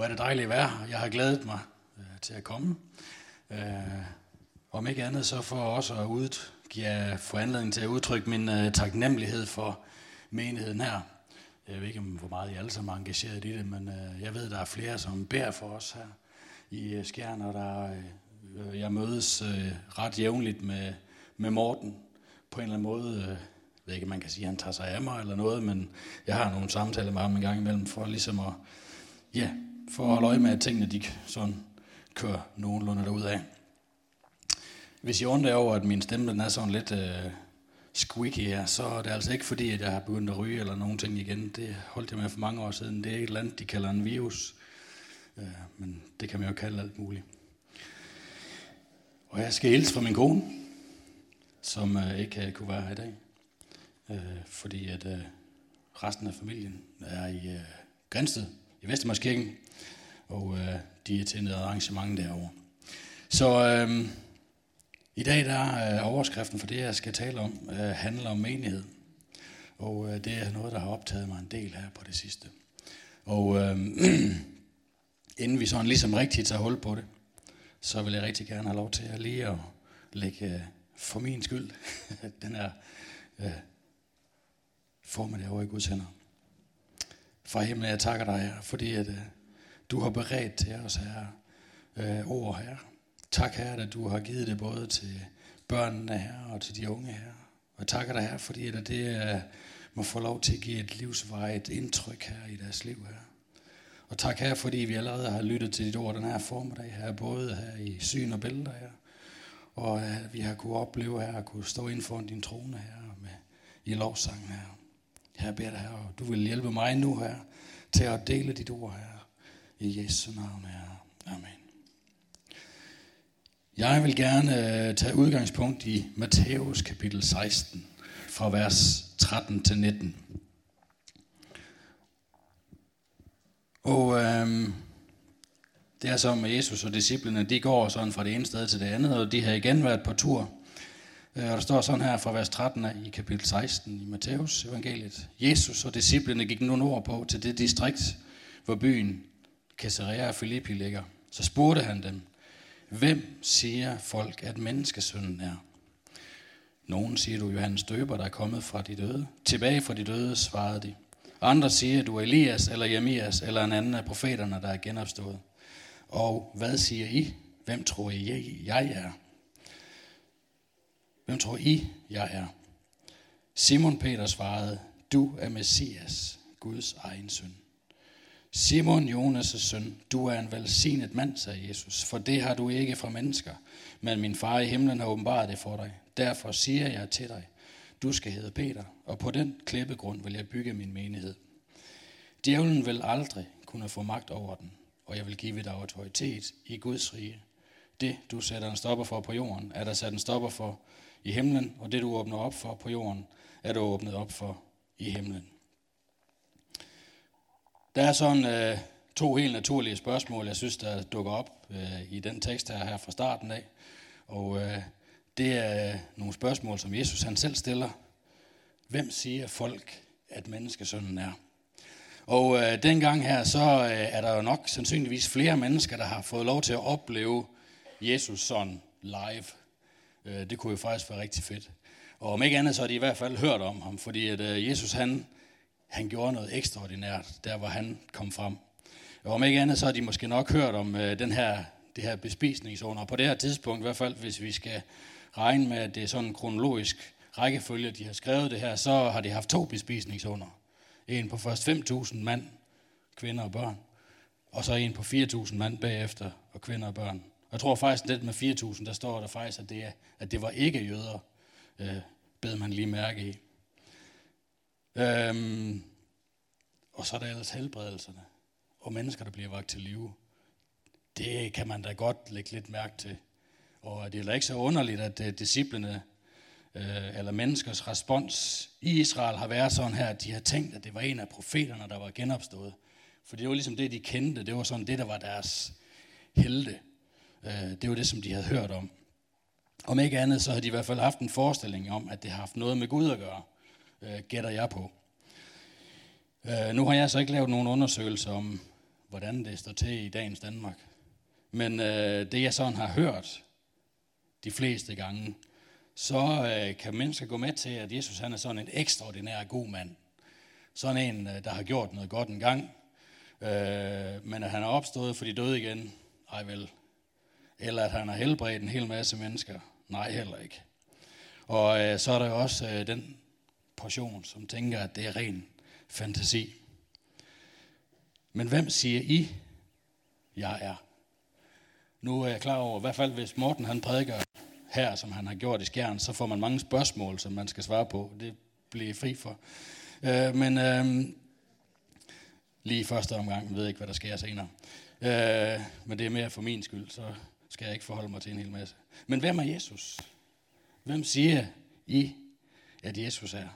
Hvor er det dejligt at være her. Jeg har glædet mig øh, til at komme. Øh, om ikke andet så for også at udgive, få anledning til at udtrykke min øh, taknemmelighed for menigheden her. Jeg ved ikke, hvor meget I alle sammen er engageret i det, men øh, jeg ved, der er flere, som bærer for os her i øh, Skjern, og der, øh, jeg mødes øh, ret jævnligt med, med Morten på en eller anden måde. Øh, jeg ved ikke, man kan sige, at han tager sig af mig eller noget, men jeg har nogle samtaler med ham en gang imellem for ligesom at, ja, for at holde øje med, at tingene de sådan kører nogenlunde af. Hvis I undrer over, at min stemme den er sådan lidt øh, squeaky her, så er det altså ikke fordi, at jeg har begyndt at ryge eller nogen ting igen. Det holdt jeg med for mange år siden. Det er et eller andet, de kalder en virus. Øh, men det kan man jo kalde alt muligt. Og jeg skal hilse fra min kone, som øh, ikke øh, kunne være her i dag. Øh, fordi at øh, resten af familien er i øh, Grænsted, i Vestermarskirken, og øh, de er til et arrangement derovre. Så øh, i dag der er overskriften for det, jeg skal tale om, øh, handler om menighed. Og øh, det er noget, der har optaget mig en del her på det sidste. Og øh, inden vi sådan ligesom rigtigt tager hul på det, så vil jeg rigtig gerne have lov til at lige at lægge øh, for min skyld den her øh, formiddag over i Guds hænder. Fra himlen, jeg takker dig, her, fordi at, øh, du har beredt til os, her øh, ord, her. Tak, her, at du har givet det både til børnene her og til de unge her. Og takker dig her, fordi at det øh, må få lov til at give et livsvejet indtryk her i deres liv her. Og tak her, fordi vi allerede har lyttet til dit ord den her formiddag her, både her i syn og billeder her. Og at vi har kunne opleve her, at kunne stå inden for din trone her med, i lovsangen her. Jeg beder dig her, og du vil hjælpe mig nu her til at dele dit ord her. I Jesu navn her. Amen. Jeg vil gerne øh, tage udgangspunkt i Matthæus kapitel 16, fra vers 13 til 19. Og øhm, det er så med Jesus og disciplene, de går sådan fra det ene sted til det andet, og de har igen været på tur. Øh, og der står sådan her fra vers 13 i kapitel 16 i Matteus evangeliet. Jesus og disciplene gik nu nordpå til det distrikt, hvor byen Caesarea Philippi ligger. Så spurgte han dem, hvem siger folk, at menneskesønnen er? Nogen siger du Johannes Døber, der er kommet fra de døde. Tilbage fra de døde, svarede de. Andre siger, du er Elias eller Jeremias eller en anden af profeterne, der er genopstået. Og hvad siger I? Hvem tror I, jeg er? Hvem tror I, jeg er? Simon Peter svarede, du er Messias, Guds egen søn. Simon Jonas' søn, du er en velsignet mand, sagde Jesus, for det har du ikke fra mennesker, men min far i himlen har åbenbaret det for dig. Derfor siger jeg til dig, du skal hedde Peter, og på den klippegrund vil jeg bygge min menighed. Djævlen vil aldrig kunne få magt over den, og jeg vil give dig autoritet i Guds rige. Det, du sætter en stopper for på jorden, er der sat en stopper for i himlen, og det, du åbner op for på jorden, er du åbnet op for i himlen. Der er sådan øh, to helt naturlige spørgsmål, jeg synes, der dukker op øh, i den tekst her, her fra starten af. Og øh, det er nogle spørgsmål, som Jesus han selv stiller. Hvem siger folk, at menneskesønnen er? Og øh, dengang her, så øh, er der jo nok sandsynligvis flere mennesker, der har fået lov til at opleve Jesus sådan live. Øh, det kunne jo faktisk være rigtig fedt. Og om ikke andet, så har de i hvert fald hørt om ham, fordi at øh, Jesus han, han gjorde noget ekstraordinært, der hvor han kom frem. Og om ikke andet, så har de måske nok hørt om øh, den her, det her bespisningsunder. Og på det her tidspunkt, i hvert fald hvis vi skal regne med, at det er sådan en kronologisk rækkefølge, de har skrevet det her, så har de haft to bespisningsunder. En på først 5.000 mand, kvinder og børn, og så en på 4.000 mand bagefter, og kvinder og børn. Jeg tror faktisk, at med 4.000, der står der faktisk, at det, at det var ikke jøder, øh, bed man lige mærke i. Øhm, og så er der ellers helbredelserne, og mennesker, der bliver vagt til live. Det kan man da godt lægge lidt mærke til. Og det er da ikke så underligt, at øh, disciplene, øh, eller menneskers respons i Israel har været sådan her, at de har tænkt, at det var en af profeterne, der var genopstået. For det var ligesom det, de kendte. Det var sådan det, der var deres helte. Øh, det var det, som de havde hørt om. Om ikke andet, så har de i hvert fald haft en forestilling om, at det har haft noget med Gud at gøre, øh, gætter jeg på. Øh, nu har jeg så ikke lavet nogen undersøgelser om, hvordan det står til i dagens Danmark. Men øh, det jeg sådan har hørt de fleste gange, så øh, kan mennesker gå med til, at Jesus han er sådan en ekstraordinær god mand. Sådan en, der har gjort noget godt en gang, øh, men at han er opstået for de døde igen, ej vel. Eller at han har helbredt en hel masse mennesker, nej heller ikke. Og øh, så er der jo også øh, den portion, som tænker, at det er ren fantasi. Men hvem siger I, jeg er? Nu er jeg klar over, i hvert fald hvis Morten han prædiker her, som han har gjort i skjern, så får man mange spørgsmål, som man skal svare på. Det bliver fri for. Øh, men øh, lige i første omgang, jeg ved ikke, hvad der sker senere. Øh, men det er mere for min skyld, så skal jeg ikke forholde mig til en hel masse. Men hvem er Jesus? Hvem siger I, at Jesus er?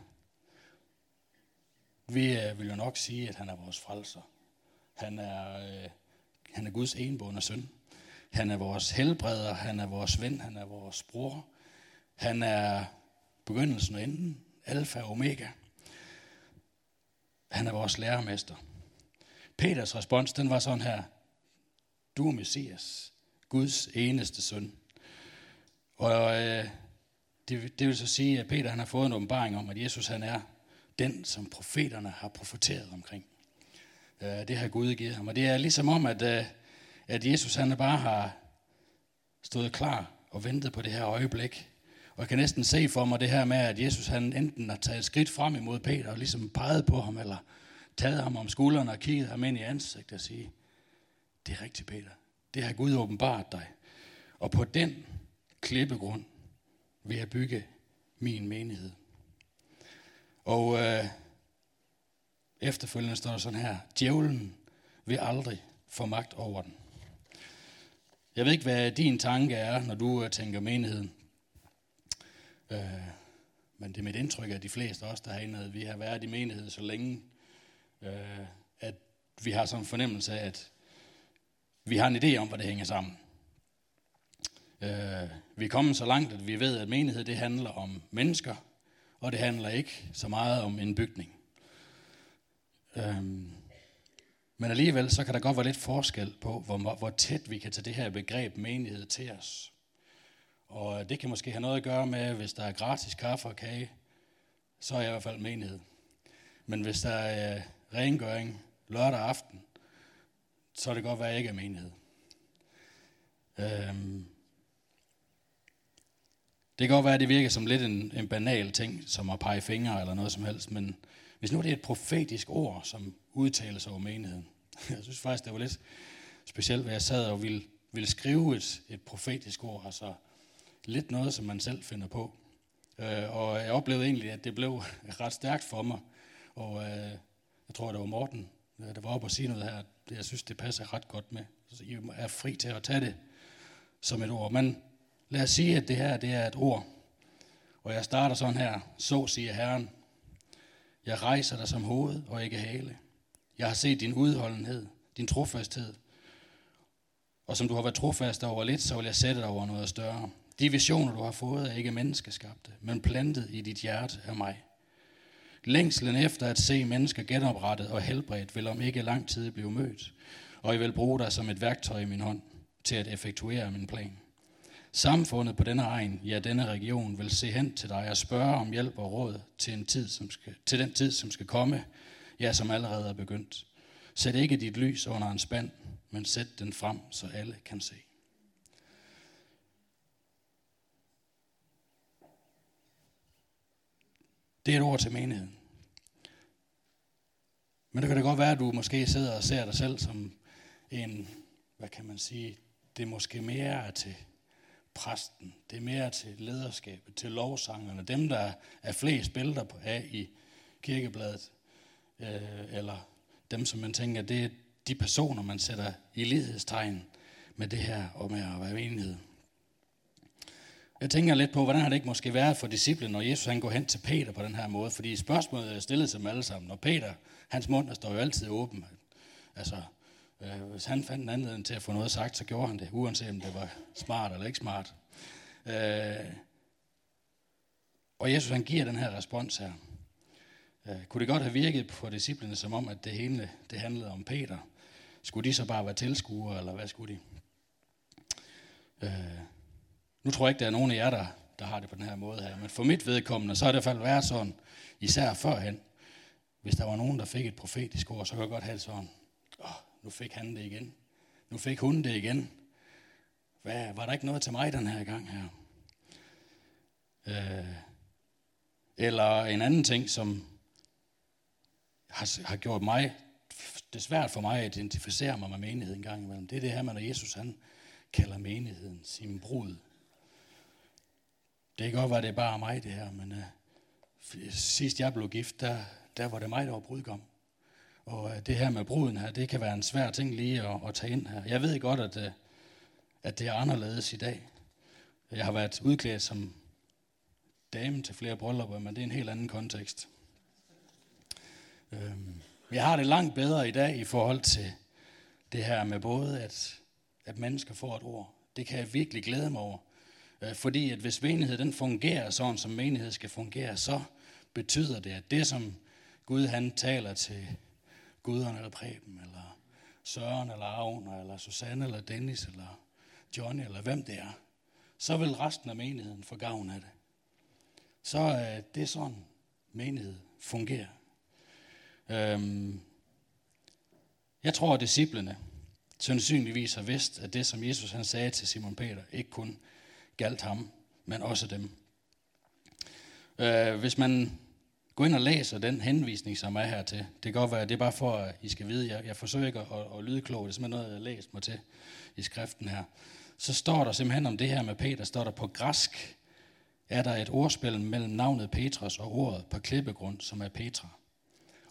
Vi øh, vil jo nok sige, at han er vores frelser. Han er, øh, han er Guds enbående søn. Han er vores helbreder, han er vores ven, han er vores bror. Han er begyndelsen og enden, alfa og omega. Han er vores lærermester. Peters respons, den var sådan her. Du er Messias, Guds eneste søn. Og øh, det, det vil så sige, at Peter han har fået en åbenbaring om, at Jesus han er den, som profeterne har profeteret omkring. Øh, det har Gud givet ham. Og det er ligesom om, at, øh, at Jesus han bare har stået klar og ventet på det her øjeblik. Og jeg kan næsten se for mig det her med, at Jesus han enten har taget et skridt frem imod Peter og ligesom peget på ham, eller taget ham om skulderen og kigget ham ind i ansigtet og sige, det er rigtigt, Peter. Det har Gud åbenbart dig. Og på den klippegrund vil jeg bygge min menighed. Og øh, efterfølgende står der sådan her, djævlen vil aldrig få magt over den. Jeg ved ikke, hvad din tanke er, når du øh, tænker menigheden. Øh, men det er mit indtryk, at de fleste af os, der herinde, vi har været i menighed så længe, øh, at vi har sådan en fornemmelse af, at vi har en idé om, hvad det hænger sammen. Øh, vi er kommet så langt, at vi ved, at menighed det handler om mennesker, og det handler ikke så meget om en bygning. Øhm, men alligevel så kan der godt være lidt forskel på, hvor, hvor tæt vi kan tage det her begreb menighed til os. Og det kan måske have noget at gøre med, hvis der er gratis kaffe og kage, så er jeg i hvert fald menighed. Men hvis der er øh, rengøring lørdag aften, så er det godt være, at jeg ikke er menighed. Øhm, det kan godt være, at det virker som lidt en, en banal ting, som at pege fingre eller noget som helst, men hvis nu det er et profetisk ord, som udtales over menigheden, jeg synes faktisk, det var lidt specielt, hvad jeg sad og ville, ville skrive et, et profetisk ord, altså lidt noget, som man selv finder på. Øh, og jeg oplevede egentlig, at det blev ret stærkt for mig, og øh, jeg tror, det var Morten, øh, der var oppe og sige noget her, jeg synes, det passer ret godt med. Så I er fri til at tage det som et ord. Men Lad os sige, at det her det er et ord. Og jeg starter sådan her. Så siger Herren. Jeg rejser dig som hoved og ikke hale. Jeg har set din udholdenhed, din trofasthed. Og som du har været trofast over lidt, så vil jeg sætte dig over noget større. De visioner, du har fået, er ikke menneskeskabte, men plantet i dit hjerte af mig. Længslen efter at se mennesker genoprettet og helbredt vil om ikke lang tid blive mødt, og jeg vil bruge dig som et værktøj i min hånd til at effektuere min plan. Samfundet på denne egen, ja denne region, vil se hen til dig og spørge om hjælp og råd til, en tid, som skal, til den tid, som skal komme, ja, som allerede er begyndt. Sæt ikke dit lys under en spand, men sæt den frem, så alle kan se. Det er et ord til menigheden. Men det kan da godt være, at du måske sidder og ser dig selv som en, hvad kan man sige, det måske mere til præsten, det er mere til lederskabet, til lovsangerne, dem der er flest billeder på af i kirkebladet, øh, eller dem som man tænker, det er de personer, man sætter i lighedstegn med det her og med at være enighed. Jeg tænker lidt på, hvordan har det ikke måske været for disciplen, når Jesus han går hen til Peter på den her måde, fordi spørgsmålet er stillet til dem alle sammen, og Peter, hans mund står jo altid åben. Altså, Øh, hvis han fandt en anledning til at få noget sagt, så gjorde han det, uanset om det var smart eller ikke smart. Øh, og Jesus han giver den her respons her. Øh, kunne det godt have virket på disciplene som om, at det hele det handlede om Peter, skulle de så bare være tilskuere, eller hvad skulle de? Øh, nu tror jeg ikke, der er nogen af jer, der, der har det på den her måde her, men for mit vedkommende, så har det i hvert fald været sådan, især førhen, hvis der var nogen, der fik et profetisk ord, så kunne jeg godt have det sådan, åh, nu fik han det igen. Nu fik hun det igen. Hvad, var der ikke noget til mig den her gang her? Øh, eller en anden ting, som har, har gjort mig, det er svært for mig at identificere mig med menigheden en gang imellem. Det er det her med, når Jesus han kalder menigheden sin brud. Det kan godt være, det er bare mig det her, men uh, sidst jeg blev gift, der, der var det mig, der var brudgom. Og uh, det her med bruden her, det kan være en svær ting lige at, at tage ind her. Jeg ved godt, at, uh, at det er anderledes i dag. Jeg har været udklædt som dame til flere bryllupper, men det er en helt anden kontekst. Øhm, jeg har det langt bedre i dag i forhold til det her med både, at, at mennesker får et ord. Det kan jeg virkelig glæde mig over. Øh, fordi at hvis menighed den fungerer sådan, som menighed skal fungere, så betyder det, at det som Gud han taler til Guderne eller Preben, eller Søren, eller Agner, eller Susanne, eller Dennis, eller Johnny, eller hvem det er, så vil resten af menigheden få gavn af det. Så øh, det er sådan, menighed fungerer. Øhm, jeg tror, at disciplene sandsynligvis har vidst, at det, som Jesus han sagde til Simon Peter, ikke kun galt ham, men også dem. Øh, hvis man går ind og læser den henvisning, som er her til, det kan godt være, at det er bare for, at I skal vide, jeg, jeg forsøger ikke at, at lyde klog, det er simpelthen noget, jeg har læst mig til i skriften her. Så står der simpelthen om det her med Peter, står der på græsk, er der et ordspil mellem navnet Petros og ordet på klippegrund, som er Petra.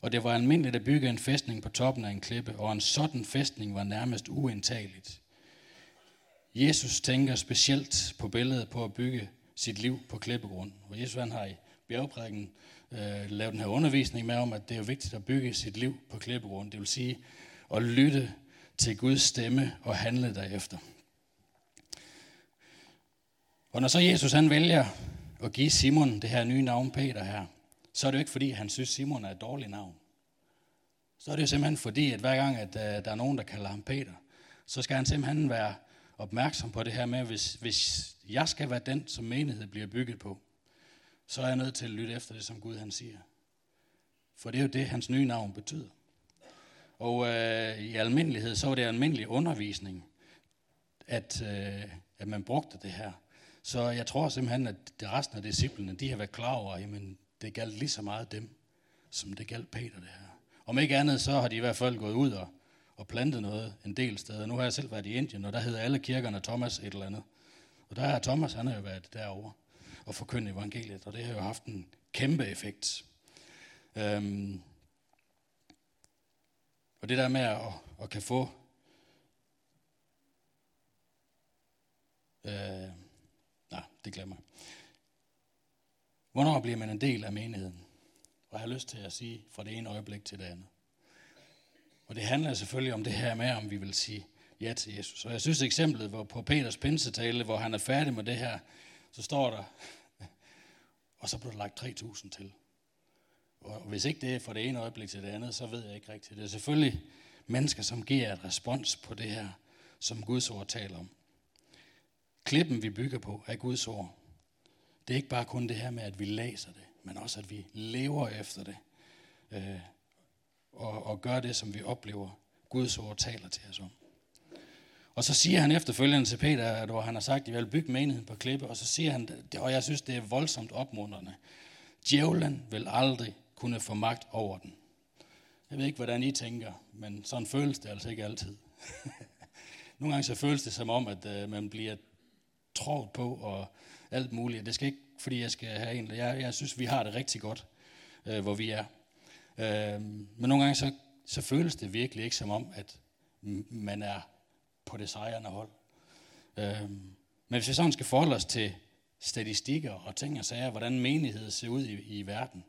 Og det var almindeligt at bygge en fæstning på toppen af en klippe, og en sådan fæstning var nærmest uindtageligt. Jesus tænker specielt på billedet på at bygge sit liv på klippegrund. Og Jesus han har i bjergprædiken øh, lavet den her undervisning med om, at det er vigtigt at bygge sit liv på klippegrund. Det vil sige at lytte til Guds stemme og handle derefter. Og når så Jesus han vælger at give Simon det her nye navn Peter her, så er det jo ikke fordi, han synes, Simon er et dårligt navn. Så er det jo simpelthen fordi, at hver gang, at uh, der er nogen, der kalder ham Peter, så skal han simpelthen være opmærksom på det her med, hvis, hvis jeg skal være den, som menighed bliver bygget på, så er jeg nødt til at lytte efter det, som Gud han siger. For det er jo det, hans nye navn betyder. Og øh, i almindelighed, så var det almindelig undervisning, at, øh, at man brugte det her. Så jeg tror simpelthen, at det resten af disciplene, de har været klar over, at det galt lige så meget dem, som det galt Peter det her. Om ikke andet, så har de i hvert fald gået ud og, og plantet noget en del steder. Nu har jeg selv været i Indien, og der hedder alle kirkerne Thomas et eller andet. Og der er Thomas, han har jo været derovre og forkyndt evangeliet, og det har jo haft en kæmpe effekt. Øhm, og det der med at, at kan få øh, nej, det glemmer jeg. Hvornår bliver man en del af menigheden? Og jeg har lyst til at sige fra det ene øjeblik til det andet. Og det handler selvfølgelig om det her med, om vi vil sige ja til Jesus. Og jeg synes eksemplet hvor på Peters pinsetale, hvor han er færdig med det her, så står der, og så blev der lagt 3.000 til. Og hvis ikke det er fra det ene øjeblik til det andet, så ved jeg ikke rigtigt. Det er selvfølgelig mennesker, som giver et respons på det her, som Guds ord taler om. Klippen, vi bygger på, er Guds ord. Det er ikke bare kun det her med, at vi læser det, men også at vi lever efter det. Øh, og, og gør det, som vi oplever, Guds ord taler til os om. Og så siger han efterfølgende til Peter, at hvor han har sagt, at jeg vil bygge menigheden på klippe, og så siger han, og jeg synes, det er voldsomt opmuntrende, djævlen vil aldrig kunne få magt over den. Jeg ved ikke, hvordan I tænker, men sådan føles det altså ikke altid. Nogle gange så føles det som om, at øh, man bliver trådt på, og alt muligt. Det skal ikke, fordi jeg skal have en. Jeg, jeg synes, vi har det rigtig godt, øh, hvor vi er. Øh, men nogle gange så, så føles det virkelig ikke som om, at man er på det sejrende hold. Øh, men hvis vi sådan skal forholde os til statistikker og ting og sager, hvordan menighed ser ud i, i verden,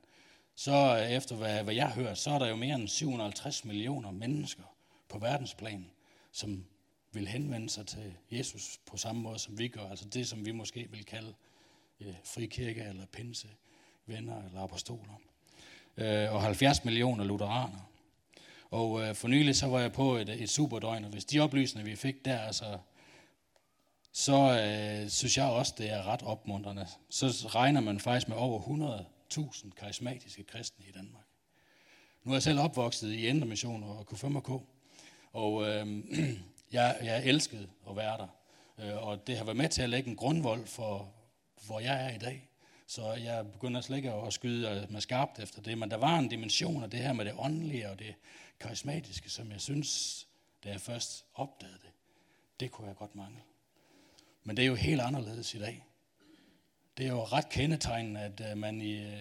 så efter hvad, hvad jeg hører, så er der jo mere end 750 millioner mennesker på verdensplan, som vil henvende sig til Jesus på samme måde, som vi gør. Altså det, som vi måske vil kalde øh, frikirke eller pinse, venner eller apostoler. Øh, og 70 millioner lutheraner. Og øh, for nylig så var jeg på et, et superdøgn, og hvis de oplysninger, vi fik der, altså, så øh, synes jeg også, det er ret opmuntrende. Så regner man faktisk med over 100.000 karismatiske kristne i Danmark. Nu er jeg selv opvokset i Indremission og K5K, og øh, jeg, jeg elskede at være der. Øh, og det har været med til at lægge en grundvold for, hvor jeg er i dag. Så jeg begynder slet ikke at skyde øh, med skarpt efter det, men der var en dimension af det her med det åndelige og det karismatiske, som jeg synes, da jeg først opdagede det, det kunne jeg godt mangle. Men det er jo helt anderledes i dag. Det er jo ret kendetegnende, at øh, man i øh,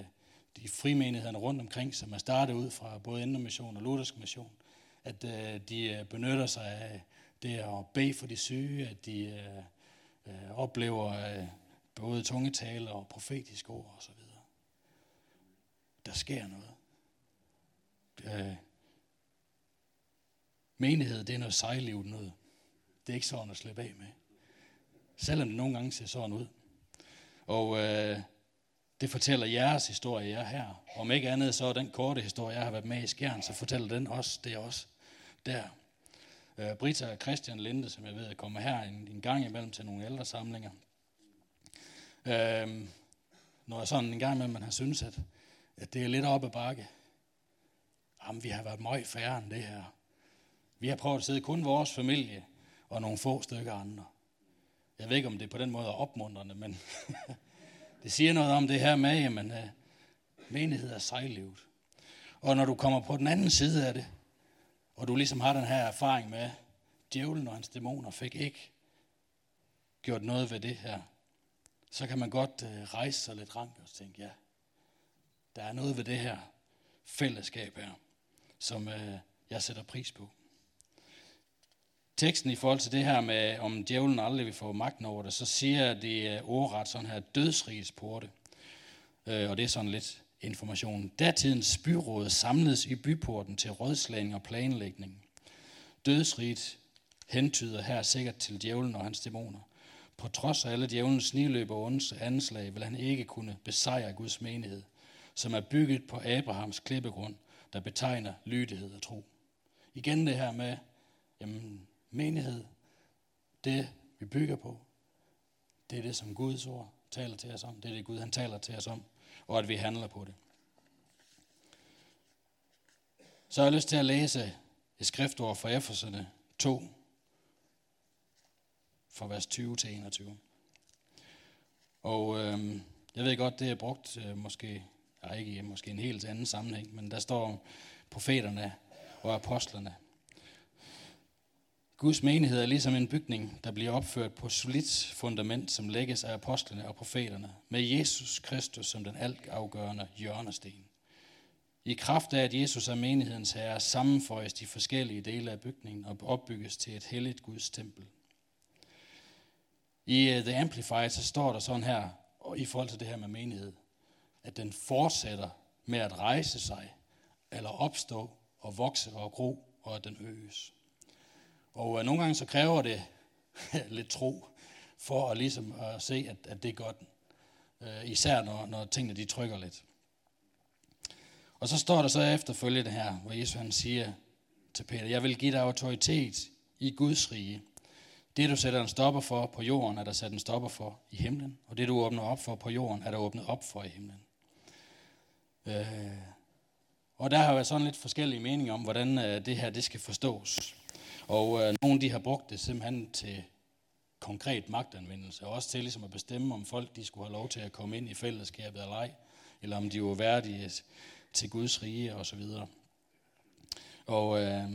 de frimenighederne rundt omkring, som er startet ud fra både Indermission og Luthersk Mission, at de benytter sig af det at bede for de syge, at de oplever både tungetale og profetiske ord osv. Der sker noget. Øh, menighed, det er noget sejlivet noget. Det er ikke sådan at slippe af med selvom det nogle gange ser sådan ud. Og øh, det fortæller jeres historie, jeg her. Om ikke andet, så er den korte historie, jeg har været med i Skjern, så fortæller den også, det er også der. Øh, Brita og Christian Linde, som jeg ved, kommer her en, en gang imellem til nogle ældre samlinger. Øh, når jeg sådan en gang imellem man har synes, at, at det er lidt op ad bakke. Jamen, vi har været meget færre end det her. Vi har prøvet at sidde kun vores familie og nogle få stykker andre. Jeg ved ikke, om det på den måde er opmuntrende, men det siger noget om det her med, at uh, øh, menighed er sejlivet. Og når du kommer på den anden side af det, og du ligesom har den her erfaring med, djævlen og hans dæmoner fik ikke gjort noget ved det her, så kan man godt øh, rejse sig lidt rank og tænke, ja, der er noget ved det her fællesskab her, som øh, jeg sætter pris på teksten i forhold til det her med, om djævlen aldrig vil få magten over det, så siger det øh, ordret sådan her, dødsrigets porte. Øh, og det er sådan lidt information. Datidens byråd samledes i byporten til rådslagning og planlægning. Dødsriget hentyder her sikkert til djævlen og hans dæmoner. På trods af alle djævelens sniløb og anslag vil han ikke kunne besejre Guds menighed, som er bygget på Abrahams klippegrund, der betegner lydighed og tro. Igen det her med, jamen, menighed, det vi bygger på, det er det, som Guds ord taler til os om. Det er det, Gud han taler til os om, og at vi handler på det. Så har jeg lyst til at læse et skriftord fra Efeserne 2, fra vers 20 til 21. Og øh, jeg ved godt, det er brugt øh, måske, ja, ikke måske en helt anden sammenhæng, men der står profeterne og apostlerne. Guds menighed er ligesom en bygning, der bliver opført på solidt fundament, som lægges af apostlene og profeterne, med Jesus Kristus som den altafgørende hjørnesten. I kraft af, at Jesus er menighedens herre, sammenføjes de forskellige dele af bygningen og opbygges til et helligt Guds tempel. I uh, The Amplified så står der sådan her, og i forhold til det her med menighed, at den fortsætter med at rejse sig, eller opstå og vokse og gro, og at den øges. Og uh, nogle gange så kræver det lidt tro, for at, ligesom at se, at, at det er godt. Uh, især når, når tingene de trykker lidt. Og så står der så efterfølgende her, hvor Jesus han siger til Peter, jeg vil give dig autoritet i Guds rige. Det du sætter en stopper for på jorden, er der sat en stopper for i himlen. Og det du åbner op for på jorden, er der åbnet op for i himlen. Øh, og der har været sådan lidt forskellige meninger om, hvordan øh, det her det skal forstås. Og øh, nogle de har brugt det simpelthen til konkret magtanvendelse, og også til ligesom at bestemme, om folk de skulle have lov til at komme ind i fællesskabet eller ej, eller om de var værdige til Guds rige og så videre. Og øh,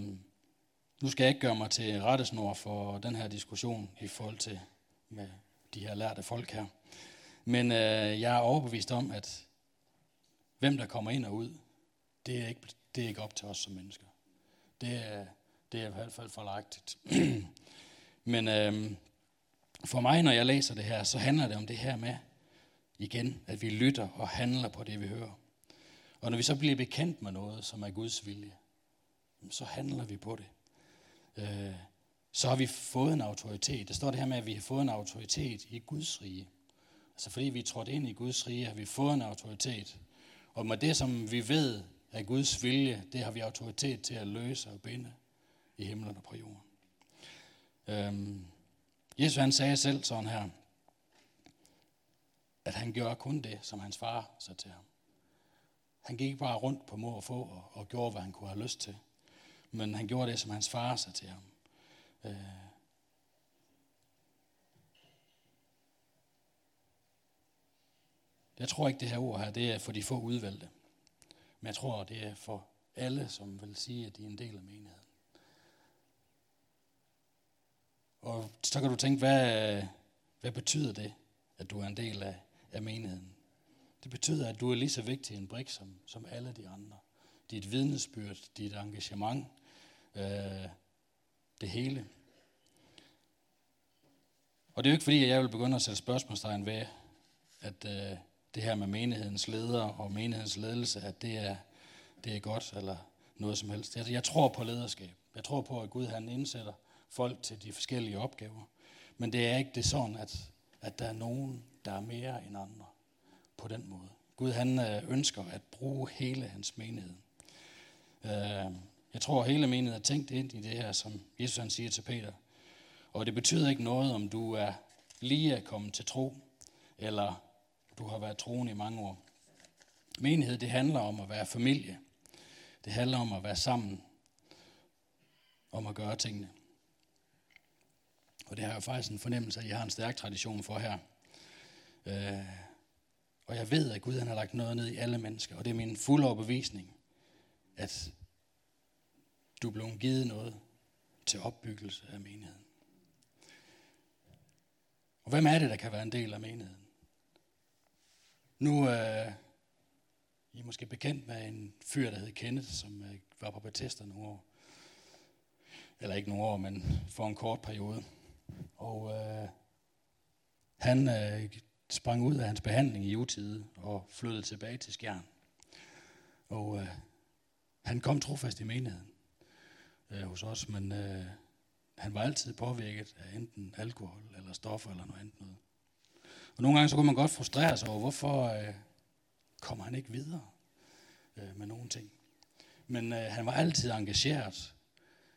nu skal jeg ikke gøre mig til rettesnor for den her diskussion i forhold til med de her lærte folk her. Men øh, jeg er overbevist om, at hvem der kommer ind og ud, det er ikke, det er ikke op til os som mennesker. Det er, det er i hvert fald forlagtigt. Men øh, for mig, når jeg læser det her, så handler det om det her med, igen, at vi lytter og handler på det, vi hører. Og når vi så bliver bekendt med noget, som er Guds vilje, så handler vi på det. Øh, så har vi fået en autoritet. Der står det her med, at vi har fået en autoritet i Guds rige. Altså fordi vi er trådt ind i Guds rige, har vi fået en autoritet. Og med det, som vi ved af Guds vilje, det har vi autoritet til at løse og binde i himlen og på jorden. Øhm, Jesus han sagde selv sådan her, at han gjorde kun det, som hans far sagde til ham. Han gik ikke bare rundt på mor og få og, og gjorde, hvad han kunne have lyst til. Men han gjorde det, som hans far sagde til ham. Øh, jeg tror ikke, det her ord her, det er for de få udvalgte. Men jeg tror, det er for alle, som vil sige, at de er en del af menigheden. Og så kan du tænke, hvad, hvad betyder det, at du er en del af, af menigheden? Det betyder, at du er lige så vigtig en brik som, som alle de andre. Dit vidnesbyrd, dit engagement, øh, det hele. Og det er jo ikke fordi, at jeg vil begynde at sætte spørgsmålstegn ved, at øh, det her med menighedens leder og menighedens ledelse, at det er, det er godt eller noget som helst. Jeg, jeg tror på lederskab. Jeg tror på, at Gud han indsætter folk til de forskellige opgaver. Men det er ikke det sådan, at, at der er nogen, der er mere end andre på den måde. Gud han øh, ønsker at bruge hele hans menighed. Øh, jeg tror, hele menet er tænkt ind i det her, som Jesus han siger til Peter. Og det betyder ikke noget, om du er lige at komme til tro, eller du har været troende i mange år. Menighed, det handler om at være familie. Det handler om at være sammen. Om at gøre tingene. Og det har jeg faktisk en fornemmelse af, at jeg har en stærk tradition for her. Øh, og jeg ved, at Gud han har lagt noget ned i alle mennesker, og det er min fulde overbevisning, at du er blevet givet noget til opbyggelse af menigheden. Og hvem er det, der kan være en del af menigheden? Nu øh, I er måske bekendt med en fyr, der hed Kenneth, som øh, var på Bethesda nogle år. Eller ikke nogle år, men for en kort periode. Og øh, han øh, sprang ud af hans behandling i utide og flyttede tilbage til Skjern. Og øh, han kom trofast i menigheden øh, hos os, men øh, han var altid påvirket af enten alkohol eller stoffer eller noget andet noget. Og nogle gange så kunne man godt frustrere sig over, hvorfor øh, kommer han ikke videre øh, med nogle ting. Men øh, han var altid engageret.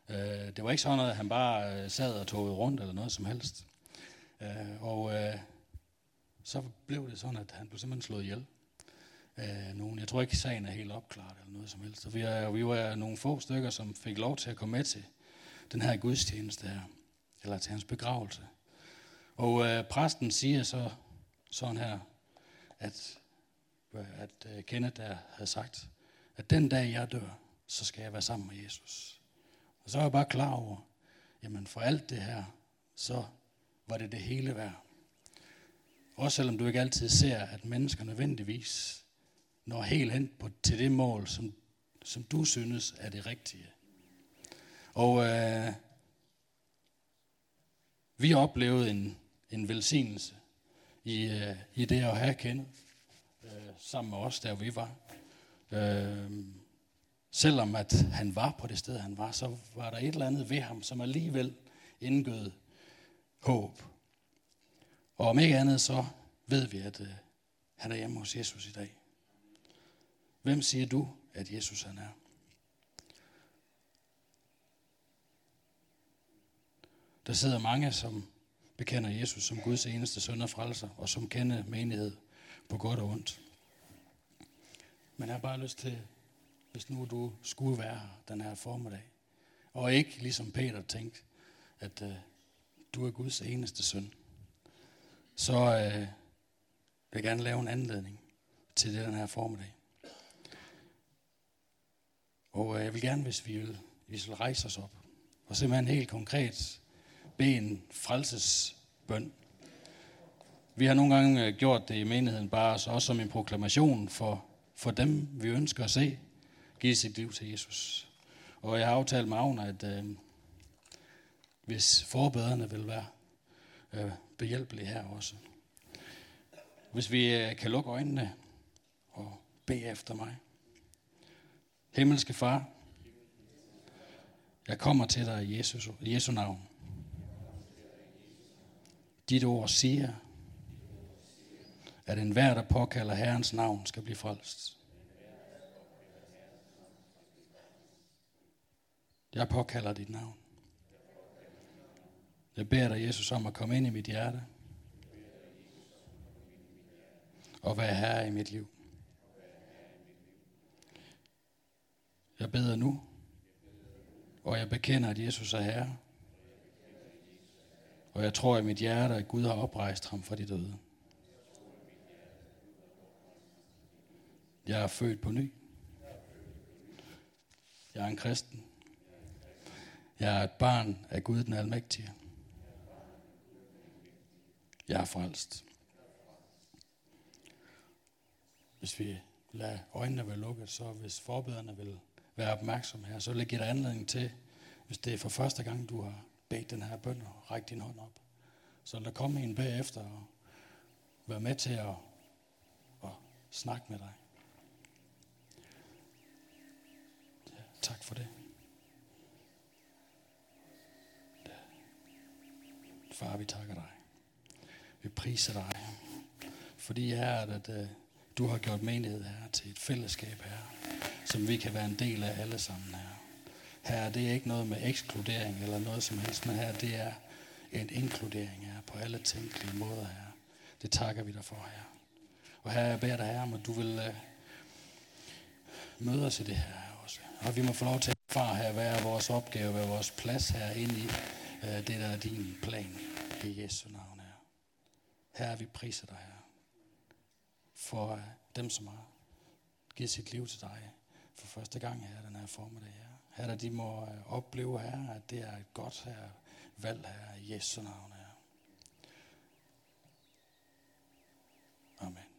Øh, det var ikke sådan noget, at han bare øh, sad og tog rundt eller noget som helst. Øh, og øh, så blev det sådan, at han blev simpelthen slået ihjel øh, nogen. Jeg tror ikke, sagen er helt opklaret eller noget som helst. Så vi, er, vi var nogle få stykker, som fik lov til at komme med til den her gudstjeneste her, eller til hans begravelse. Og øh, præsten siger så sådan her, at, øh, at øh, Kenneth der havde sagt, at den dag jeg dør, så skal jeg være sammen med Jesus. Og så er jeg bare klar over, jamen for alt det her, så var det det hele værd. Også selvom du ikke altid ser, at mennesker nødvendigvis når helt hen på, til det mål, som, som du synes er det rigtige. Og øh, vi oplevede en, en velsignelse i, øh, i det at have kendt øh, sammen med os, der vi var. Øh, selvom at han var på det sted, han var, så var der et eller andet ved ham, som alligevel indgød håb. Og om ikke andet, så ved vi, at øh, han er hjemme hos Jesus i dag. Hvem siger du, at Jesus han er? Der sidder mange, som bekender Jesus som Guds eneste søn og frelser, og som kender menighed på godt og ondt. Men jeg har bare lyst til, hvis nu du skulle være her den her formiddag, og ikke ligesom Peter tænkte, at øh, du er Guds eneste søn, så øh, vil jeg gerne lave en anledning til det den her formiddag. Og øh, jeg vil gerne, hvis vi vil, hvis vi vil rejse os op, og simpelthen helt konkret bede en frelsesbøn. Vi har nogle gange øh, gjort det i menigheden bare også som en proklamation for, for dem, vi ønsker at se, give sit liv til Jesus. Og jeg har aftalt med Agner, at øh, hvis forbederne vil være øh, behjælpelige her også. Hvis vi øh, kan lukke øjnene og bede efter mig. Himmelske Far, jeg kommer til dig i Jesus, Jesu navn. Dit ord siger, at enhver, der påkalder Herrens navn, skal blive frelst. Jeg påkalder dit navn. Jeg beder dig, Jesus, om at komme ind i mit hjerte. Og være herre i mit liv. Jeg beder nu, og jeg bekender, at Jesus er herre. Og jeg tror i mit hjerte, at Gud har oprejst ham fra de døde. Jeg er født på ny. Jeg er en kristen. Jeg er et barn af Gud den Almægtige. Jeg er frelst. Hvis vi lader øjnene være lukket, så hvis forbederne vil være opmærksom her, så vil jeg give dig anledning til, hvis det er for første gang, du har bedt den her bøn og rækket din hånd op, så vil der komme en bagefter og være med til at, at snakke med dig. Ja, tak for det. Ja. Far, vi takker dig. Vi priser dig, fordi her at, at øh, du har gjort menighed her til et fællesskab her, som vi kan være en del af alle sammen her. Her det er ikke noget med ekskludering eller noget som helst, men her det er en inkludering her på alle tænkelige måder her. Det takker vi dig for her. Og her jeg beder dig her om, at du vil uh, møde os i det her også. Og vi må få lov til at erfare her, hvad er vores opgave, hvad er vores plads her inde i uh, det, der er din plan i Jesu navn her. Her vi priser dig her. For uh, dem, som har givet sit liv til dig for første gang her den her formiddag her. Herre, de må øh, opleve her, at det er et godt her valg her i Jesu navn her. Amen.